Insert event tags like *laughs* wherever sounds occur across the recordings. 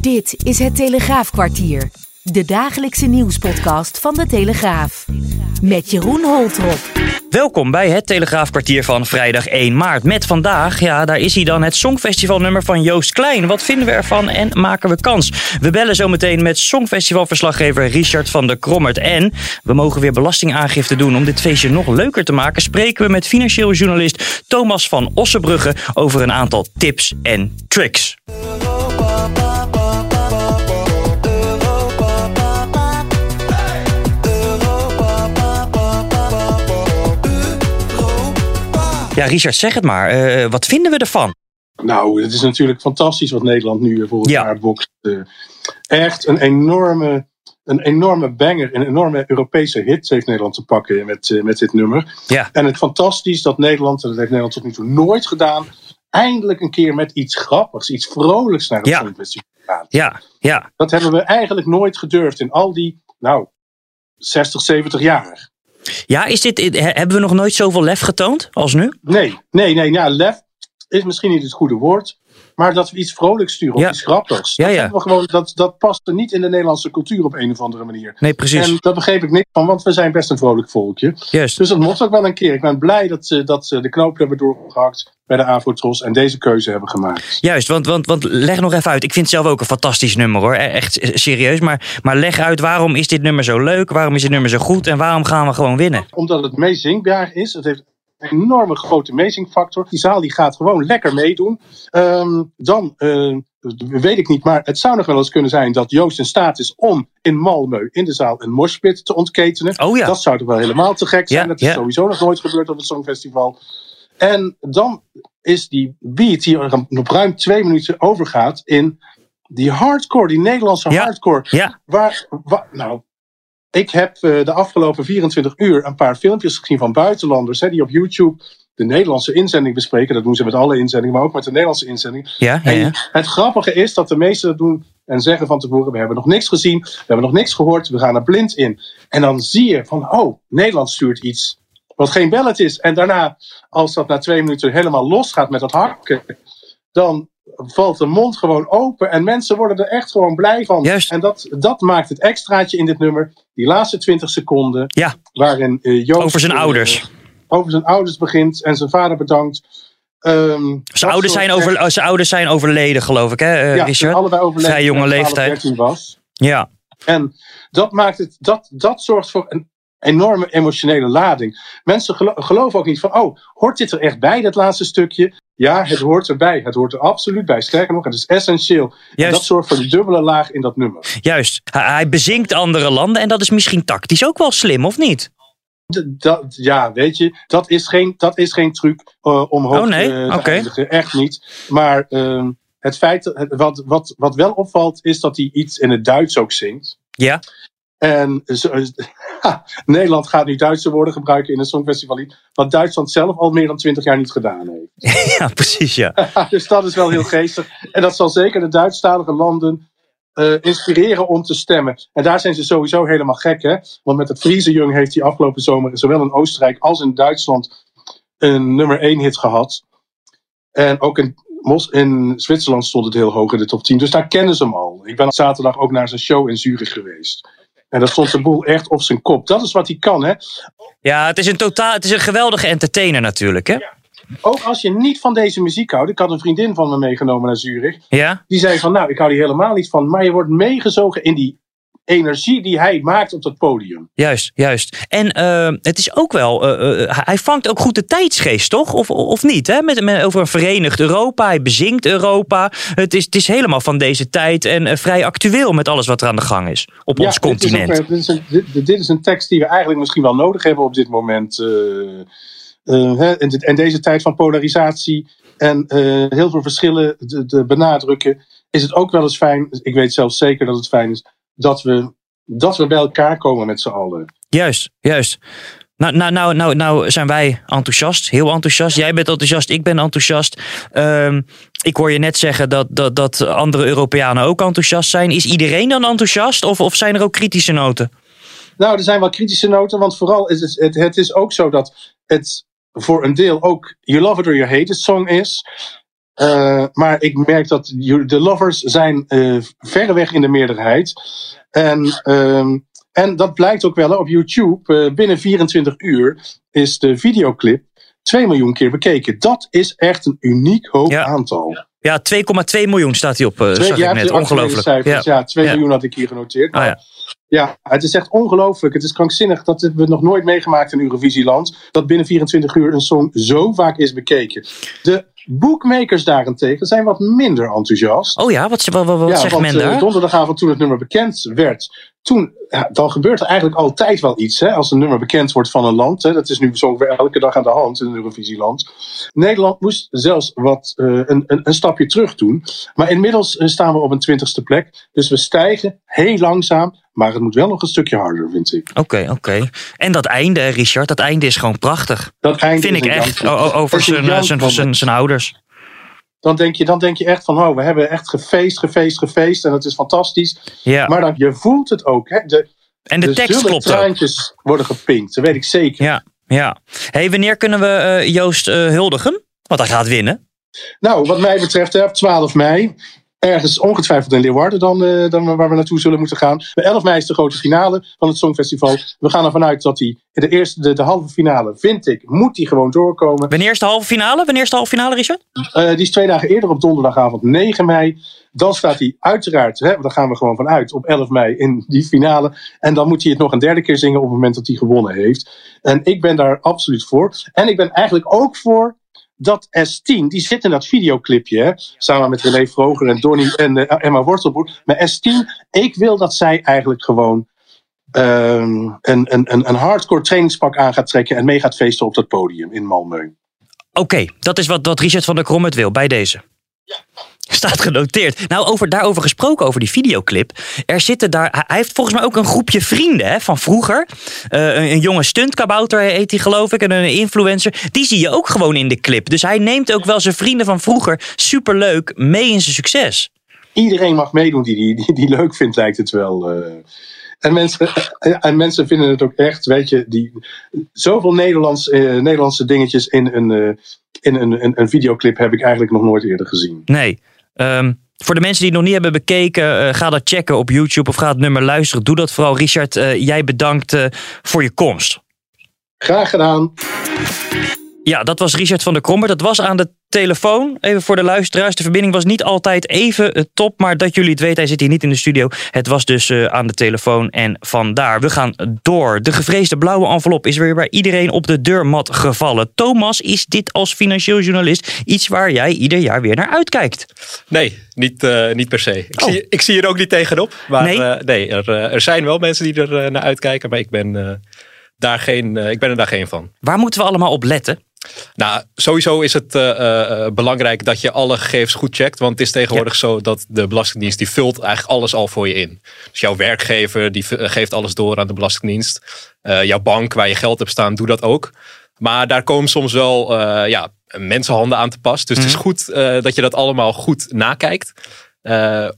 Dit is het Telegraafkwartier. De dagelijkse nieuwspodcast van de Telegraaf. Met Jeroen Holtrop. Welkom bij het Telegraafkwartier van vrijdag 1 maart. Met vandaag, ja, daar is hij dan, het Songfestivalnummer van Joost Klein. Wat vinden we ervan en maken we kans? We bellen zo meteen met Songfestivalverslaggever Richard van der Krommert. En we mogen weer belastingaangifte doen om dit feestje nog leuker te maken. Spreken we met financieel journalist Thomas van Ossenbrugge over een aantal tips en tricks. Ja, Richard, zeg het maar. Uh, wat vinden we ervan? Nou, het is natuurlijk fantastisch wat Nederland nu voor het ja. bokst. Uh, echt een enorme, een enorme banger, een enorme Europese hit heeft Nederland te pakken met, uh, met dit nummer. Ja. En het fantastisch dat Nederland, en dat heeft Nederland tot nu toe nooit gedaan, eindelijk een keer met iets grappigs, iets vrolijks naar het ja. Songfestival gaat. Ja, ja. Dat hebben we eigenlijk nooit gedurfd in al die, nou, 60, 70 jaar. Ja, is dit, hebben we nog nooit zoveel lef getoond als nu? Nee, nee, nee. Ja, lef is misschien niet het goede woord. Maar dat we iets vrolijks sturen of Ja. iets grappigs. Ja, dat, ja. hebben we gewoon, dat, dat past er niet in de Nederlandse cultuur op een of andere manier. Nee, precies. En daar begreep ik niks van, want we zijn best een vrolijk volkje. Juist. Dus dat mocht ook wel een keer. Ik ben blij dat ze, dat ze de knoop hebben doorgehakt bij de Avotros en deze keuze hebben gemaakt. Juist, want, want, want leg nog even uit. Ik vind het zelf ook een fantastisch nummer hoor. E- Echt serieus. Maar, maar leg uit waarom is dit nummer zo leuk? Waarom is dit nummer zo goed? En waarom gaan we gewoon winnen? Omdat het meezingbaar is. Het heeft enorme grote meezingfactor. Die zaal die gaat gewoon lekker meedoen. Ehm, dan eh, weet ik niet, maar het zou nog wel eens kunnen zijn dat Joost in staat is om in Malmö in de zaal een moshpit te ontketenen. Oh ja. Dat zou toch wel helemaal te gek zijn. Ja, dat is ja. sowieso nog nooit gebeurd op het Songfestival. En dan is die beat die er op ruim twee minuten overgaat in die hardcore, die Nederlandse hardcore. Ja, Waar, wa- nou, ik heb eh, de afgelopen 24 uur een paar filmpjes gezien van buitenlanders hè, die op YouTube de Nederlandse inzending bespreken. Dat doen ze met alle inzendingen, maar ook met de Nederlandse inzending. ja, ja. En het grappige is dat de meesten dat doen en zeggen van tevoren: we hebben nog niks gezien, we hebben nog niks gehoord, we gaan er blind in. En dan zie je van, oh, Nederland stuurt iets wat geen ballet is. En daarna, als dat na twee minuten helemaal los gaat met dat hakken, dan valt de mond gewoon open en mensen worden er echt gewoon blij van. Juist. En dat, dat maakt het extraatje in dit nummer, die laatste 20 seconden, Ja. waarin eh, Joost Over zijn eh, ouders. over zijn ouders begint en zijn vader bedankt. Ehm, Zijn ouders zijn, over, echt- zijn ouders zijn overleden, geloof ik, hè, eh, ja, Richard? allebei overleden Vrij jonge toen hij 12, leeftijd. 13 was. Ja, En dat, maakt het, dat, dat zorgt voor een enorme emotionele lading. Mensen gelo- geloven ook niet van, oh, hoort dit er echt bij, dat laatste stukje? Ja, het hoort erbij. Het hoort er absoluut bij. Sterker nog, het is essentieel. Juist. dat zorgt voor die dubbele laag in dat nummer. juist. Hij, bezinkt andere landen en dat is misschien tactisch ook wel slim, of niet? Dat, ja, weet je, dat is geen, dat is geen truc eh, om hoog Oh, nee? eh, te. Echt niet. Maar ehm, het feit, wat, wat, wat wel opvalt, is dat hij iets in het Duits ook zingt. Ja, En zo- *laughs* ha, Nederland gaat nu Duitse woorden gebruiken in een songfestival. Wat Duitsland zelf al meer dan twintig jaar niet gedaan heeft. *laughs* ja precies, ja. *laughs* dus dat is wel heel geestig. En dat zal zeker de Duitsstalige landen eh, inspireren om te stemmen. En daar zijn ze sowieso helemaal gek, hè? Want met het Friese Jong heeft hij afgelopen zomer zowel in Oostenrijk als in Duitsland een nummer 1 hit gehad. En ook in, Mos, in Zwitserland stond het heel hoog in de top 10. Dus daar kennen ze hem al. Ik ben zaterdag ook naar zijn show in Zurich geweest. En daar stond de boel echt op zijn kop. Dat is wat hij kan, hè? Ja, het is een, totaal, het is een geweldige entertainer natuurlijk, hè? Ook als je niet van deze muziek houdt. Ik had een vriendin van me meegenomen naar Zurich. Ja, Die zei van, nou, ik hou hier helemaal niet van. Maar je wordt meegezogen in die energie die hij maakt op dat podium. juist, juist. En eh, het is ook wel, eh, eh, hij vangt ook goed de tijdsgeest, toch? Of, of niet, hè? Met, met, over een verenigd Europa, hij bezinkt Europa. Het is, het is helemaal van deze tijd en eh, vrij actueel met alles wat er aan de gang is op ons Ja, dit is continent. ook, eh, dit, is een, dit, dit is een tekst die we eigenlijk misschien wel nodig hebben op dit moment. eh, eh, hè, dit- in deze tijd van polarisatie en eh, heel veel verschillen te benadrukken. is het ook wel eens fijn, ik weet zelfs zeker dat het fijn is, dat we, dat we bij elkaar komen met z'n allen. Juist, juist. Nou, nou, nou, nou, nou zijn wij enthousiast, heel enthousiast. Jij bent enthousiast, ik ben enthousiast. Ehm, ik hoor je net zeggen dat, dat, dat andere Europeanen ook enthousiast zijn. Is iedereen dan enthousiast of, of zijn er ook kritische noten? Nou, er zijn wel kritische noten, want vooral is het, het, het is ook zo dat het voor een deel ook You Love It or You Hate It song is. Uh, maar ik merk dat de lovers zijn uh, verreweg in de meerderheid. En, uh, en dat blijkt ook wel op YouTube. Uh, binnen 24 uur is de videoclip 2 miljoen keer bekeken. Dat is echt een uniek hoog Ja. aantal. Ja, 2,2 miljoen staat hij op, Twee- zag ja, ik net. Ongelooflijk. cijfers, ja. 2 Ja. miljoen had ik hier genoteerd. Ah, ja. ja, het is echt ongelooflijk. Het is krankzinnig dat we het nog nooit meegemaakt in Eurovisieland. Dat binnen 24 uur een song zo vaak is bekeken. De bookmakers daarentegen zijn wat minder enthousiast. Oh ja, wat, wat, wat, wat ja, zegt want men eh, daar? donderdagavond toen het nummer bekend werd. Toen, ja, dan gebeurt er eigenlijk altijd wel iets. Hè, als een nummer bekend wordt van een land. Hè, dat is nu zo elke dag aan de hand in een Eurovisieland. Nederland moest zelfs wat, eh, een, een, een stapje terug doen. Maar inmiddels eh, staan we op een twintigste plek. Dus we stijgen heel langzaam. Maar het moet wel nog een stukje harder, vind ik. Oké, oké. En dat einde, Richard, dat einde is gewoon prachtig. Dat eind Vind ik echt. Over zijn, eh, zijn, zijn ouders. Dan denk, je, dan denk je echt van, oh, we hebben echt gefeest, gefeest, gefeest. En dat is fantastisch. Ja. Maar dan, je voelt het ook. Hè? De, en de de tekst klopt ook. traantjes worden gepinkt. Dat weet ik zeker. Ja, ja. hey, wanneer kunnen we eh, Joost eh, huldigen? Want hij gaat winnen. Nou, wat mij betreft, hè, op 12 mei. Ergens ongetwijfeld in Leeuwarden dan, eh, dan waar we naartoe zullen moeten gaan. Maar 11 mei is de grote finale van het Songfestival. We gaan ervan uit dat die de eerste, de, de halve finale, vind ik, moet die gewoon doorkomen. Wanneer is de halve finale? Wanneer is de halve finale, Richard? Eh, die is twee dagen eerder op donderdagavond 9 mei. Dan staat hij uiteraard, hè, daar gaan we gewoon van uit, op 11 mei in die finale. En dan moet hij het nog een derde keer zingen op het moment dat hij gewonnen heeft. En ik ben daar absoluut voor. En ik ben eigenlijk ook voor dat S10, die zit in dat videoclipje, hè, samen met René Vroger en Donny en eh, Emma Wortelboer. Maar S10, ik wil dat zij eigenlijk gewoon ehm, een, een, een, een hardcore trainingspak aan gaat trekken en mee gaat feesten op dat podium in Malmö. Oké, dat is wat, wat Richard van der Krom het wil, bij deze. Staat genoteerd. Nou, over, daarover gesproken, over die videoclip. Er zitten daar. Hij heeft volgens mij ook een groepje vrienden hè, van vroeger. Eh, een, een jonge stuntkabouter heet hij, geloof ik. En een influencer. Die zie je ook gewoon in de clip. Dus hij neemt ook wel zijn vrienden van vroeger superleuk mee in zijn succes. iedereen mag meedoen die die, die, die leuk vindt, lijkt het wel. eh. En, mensen, en mensen vinden het ook echt, weet je, die, zoveel Nederlands, eh, Nederlandse dingetjes in, een, eh, in een, een, een videoclip heb ik eigenlijk nog nooit eerder gezien. Nee. Ehm, voor de mensen die het nog niet hebben bekeken, eh, ga dat checken op YouTube of ga het nummer luisteren. Doe dat vooral. Richard, eh, jij bedankt eh, voor je komst. Graag gedaan. Ja, dat was Richard van der Krommer. Dat was aan de telefoon. Even voor de luisteraars. De verbinding was niet altijd even eh, top. Maar dat jullie het weten, hij zit hier niet in de studio. Het was dus eh, aan de telefoon. En vandaar. We gaan door. De gevreesde blauwe envelop is weer bij iedereen op de deurmat gevallen. Thomas, is dit als financieel journalist iets waar jij ieder jaar weer naar uitkijkt? Nee, niet, eh, niet per se. Ik, Oh. zie, ik zie er ook niet tegenop. Maar Nee? nee, nee er, er zijn wel mensen die er naar uitkijken. Maar ik ben, daar geen, ik ben er daar geen van. Waar moeten we allemaal op letten? Nou, sowieso is het eh, eh, eh, belangrijk dat je alle gegevens goed checkt. Want het is tegenwoordig zo dat de Belastingdienst die vult eigenlijk alles al voor je in. Dus jouw werkgever die geeft alles door aan de Belastingdienst. Jouw bank waar je geld hebt staan, doe dat ook. Maar daar komen soms wel ja, mensenhanden aan te pas. Dus het is goed eh, dat je dat allemaal goed nakijkt.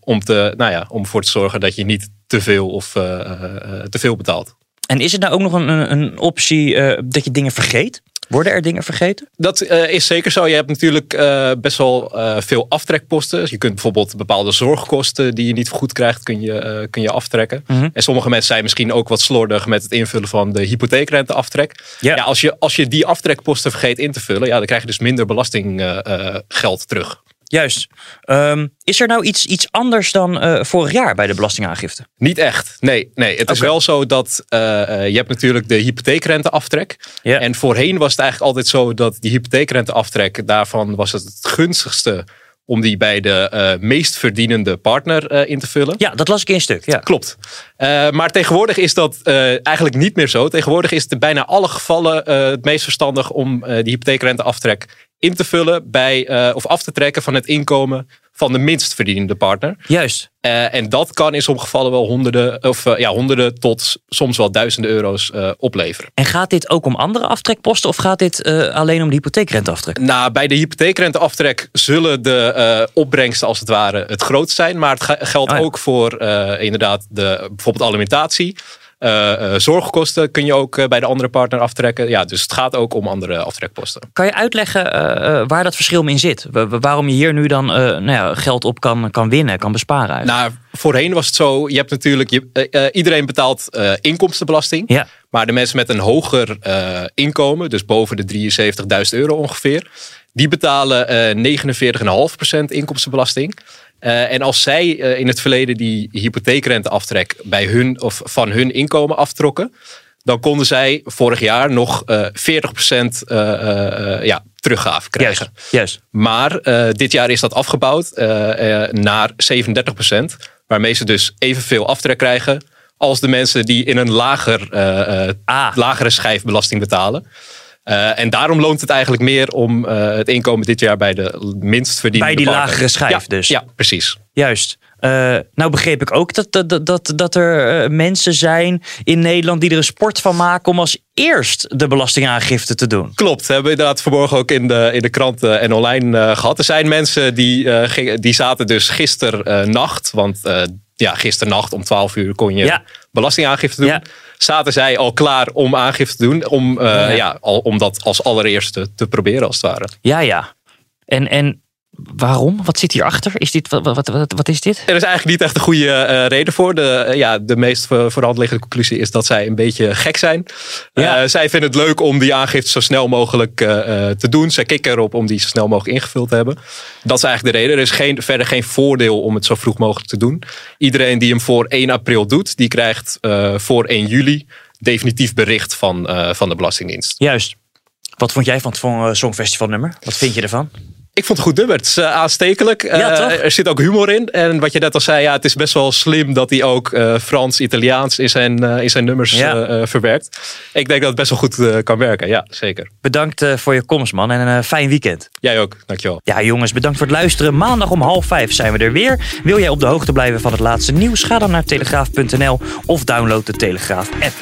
om, te, nou ja, om ervoor te zorgen dat je niet te veel of te veel betaalt. En is het nou ook nog een, een, optie dat je dingen vergeet? Worden er dingen vergeten? Dat eh, is zeker zo. Je hebt natuurlijk eh, best wel eh, veel aftrekposten. Dus je kunt bijvoorbeeld bepaalde zorgkosten die je niet goed krijgt, kun je, kun je aftrekken. Mhm. En sommige mensen zijn misschien ook wat slordig met het invullen van de hypotheekrenteaftrek. Ja, als, je, als je die aftrekposten vergeet in te vullen, ja, dan krijg je dus minder belastinggeld terug. Juist. Ehm, is er nou iets, iets anders dan eh, vorig jaar bij de belastingaangifte? Niet echt. Nee, nee. het is wel zo dat eh, eh, je hebt natuurlijk de hypotheekrenteaftrek. Ja. En voorheen was het eigenlijk altijd zo dat die hypotheekrenteaftrek, daarvan was het het gunstigste om die bij de eh, meest verdienende partner eh, in te vullen. Ja, dat las ik in een stuk. Ja. Klopt. Eh, maar tegenwoordig is dat eigenlijk niet meer zo. Tegenwoordig is het in bijna alle gevallen het meest verstandig om die hypotheekrenteaftrek in te vullen bij, of af te trekken van het inkomen van de minst verdienende partner. Juist. Uh, en dat kan in sommige gevallen wel honderden, of, uh, ja, honderden tot soms wel duizenden euro's uh, opleveren. En gaat dit ook om andere aftrekposten of gaat dit alleen om de hypotheekrenteaftrek? Nou, bij de hypotheekrenteaftrek zullen de opbrengsten als het ware het grootst zijn. Maar het geldt Oh ja. ook voor inderdaad de, bijvoorbeeld alimentatie. Uh, uh, zorgkosten kun je ook uh, bij de andere partner aftrekken. Ja, dus het gaat ook om andere aftrekposten. Kan je uitleggen waar dat verschil in zit? waarom je hier nu dan nou ja, geld op kan, kan winnen, kan besparen? Eigenlijk? Nou, voorheen was het zo, je hebt natuurlijk, je, iedereen betaalt inkomstenbelasting. Ja. Maar de mensen met een hoger inkomen, dus boven de 73.000 euro ongeveer, die betalen 49,5% inkomstenbelasting. Uh, en als zij uh, in het verleden die hypotheekrenteaftrek bij hun of van hun inkomen aftrokken, dan konden zij vorig jaar nog uh, 40% ja, teruggave krijgen. Yes. Yes. Maar dit jaar is dat afgebouwd naar 37%, waarmee ze dus evenveel aftrek krijgen als de mensen die in een lager, ah. lagere schijf belasting betalen. Uh, en daarom loont het eigenlijk meer om uh, het inkomen dit jaar bij de minst verdienende Bij die partner. lagere schijf ja, dus. Ja, precies. Juist. Uh, nou begreep ik ook dat, dat, dat, dat er mensen zijn in Nederland die er een sport van maken om als eerst de belastingaangifte te doen. Klopt, we hebben inderdaad vanmorgen ook in de, in de kranten en online gehad. Er zijn mensen die, die zaten dus gisternacht, want ja, gisternacht om 12 uur kon je Ja. belastingaangifte doen. Ja. Zaten zij al klaar om aangifte te doen, om, uh, Ja. ja. al, om dat als allereerste te proberen als het ware. Ja, ja. En, en waarom? Wat zit hierachter? Is dit, wat, wat, wat, wat is dit? Er is eigenlijk niet echt een goede uh, reden voor. De, uh, ja, de meest voor, voor de hand liggende conclusie is dat zij een beetje gek zijn. Ja. Uh, zij vinden het leuk om die aangifte zo snel mogelijk te doen. Zij kikken erop om die zo snel mogelijk ingevuld te hebben. Dat is eigenlijk de reden. Er is geen, verder geen voordeel om het zo vroeg mogelijk te doen. Iedereen die hem voor 1 april doet, die krijgt voor 1 juli definitief bericht van, van de Belastingdienst. Juist. Wat vond jij van het Song- Songfestival nummer? Wat vind je ervan? Ik vond het goed nummer. Het is uh, aanstekelijk. Ja, Uh, toch? er zit ook humor in. En wat je net al zei, ja, het is best wel slim dat hij ook uh, Frans, Italiaans in zijn, in zijn nummers Ja. verwerkt. Ik denk dat het best wel goed kan werken. Ja, zeker. Bedankt eh, voor je komst, man. En een fijn weekend. Jij ook. Dankjewel. Ja, jongens, bedankt voor het luisteren. Maandag om half vijf zijn we er weer. Wil jij op de hoogte blijven van het laatste nieuws? Ga dan naar telegraaf.nl of download de Telegraaf-app.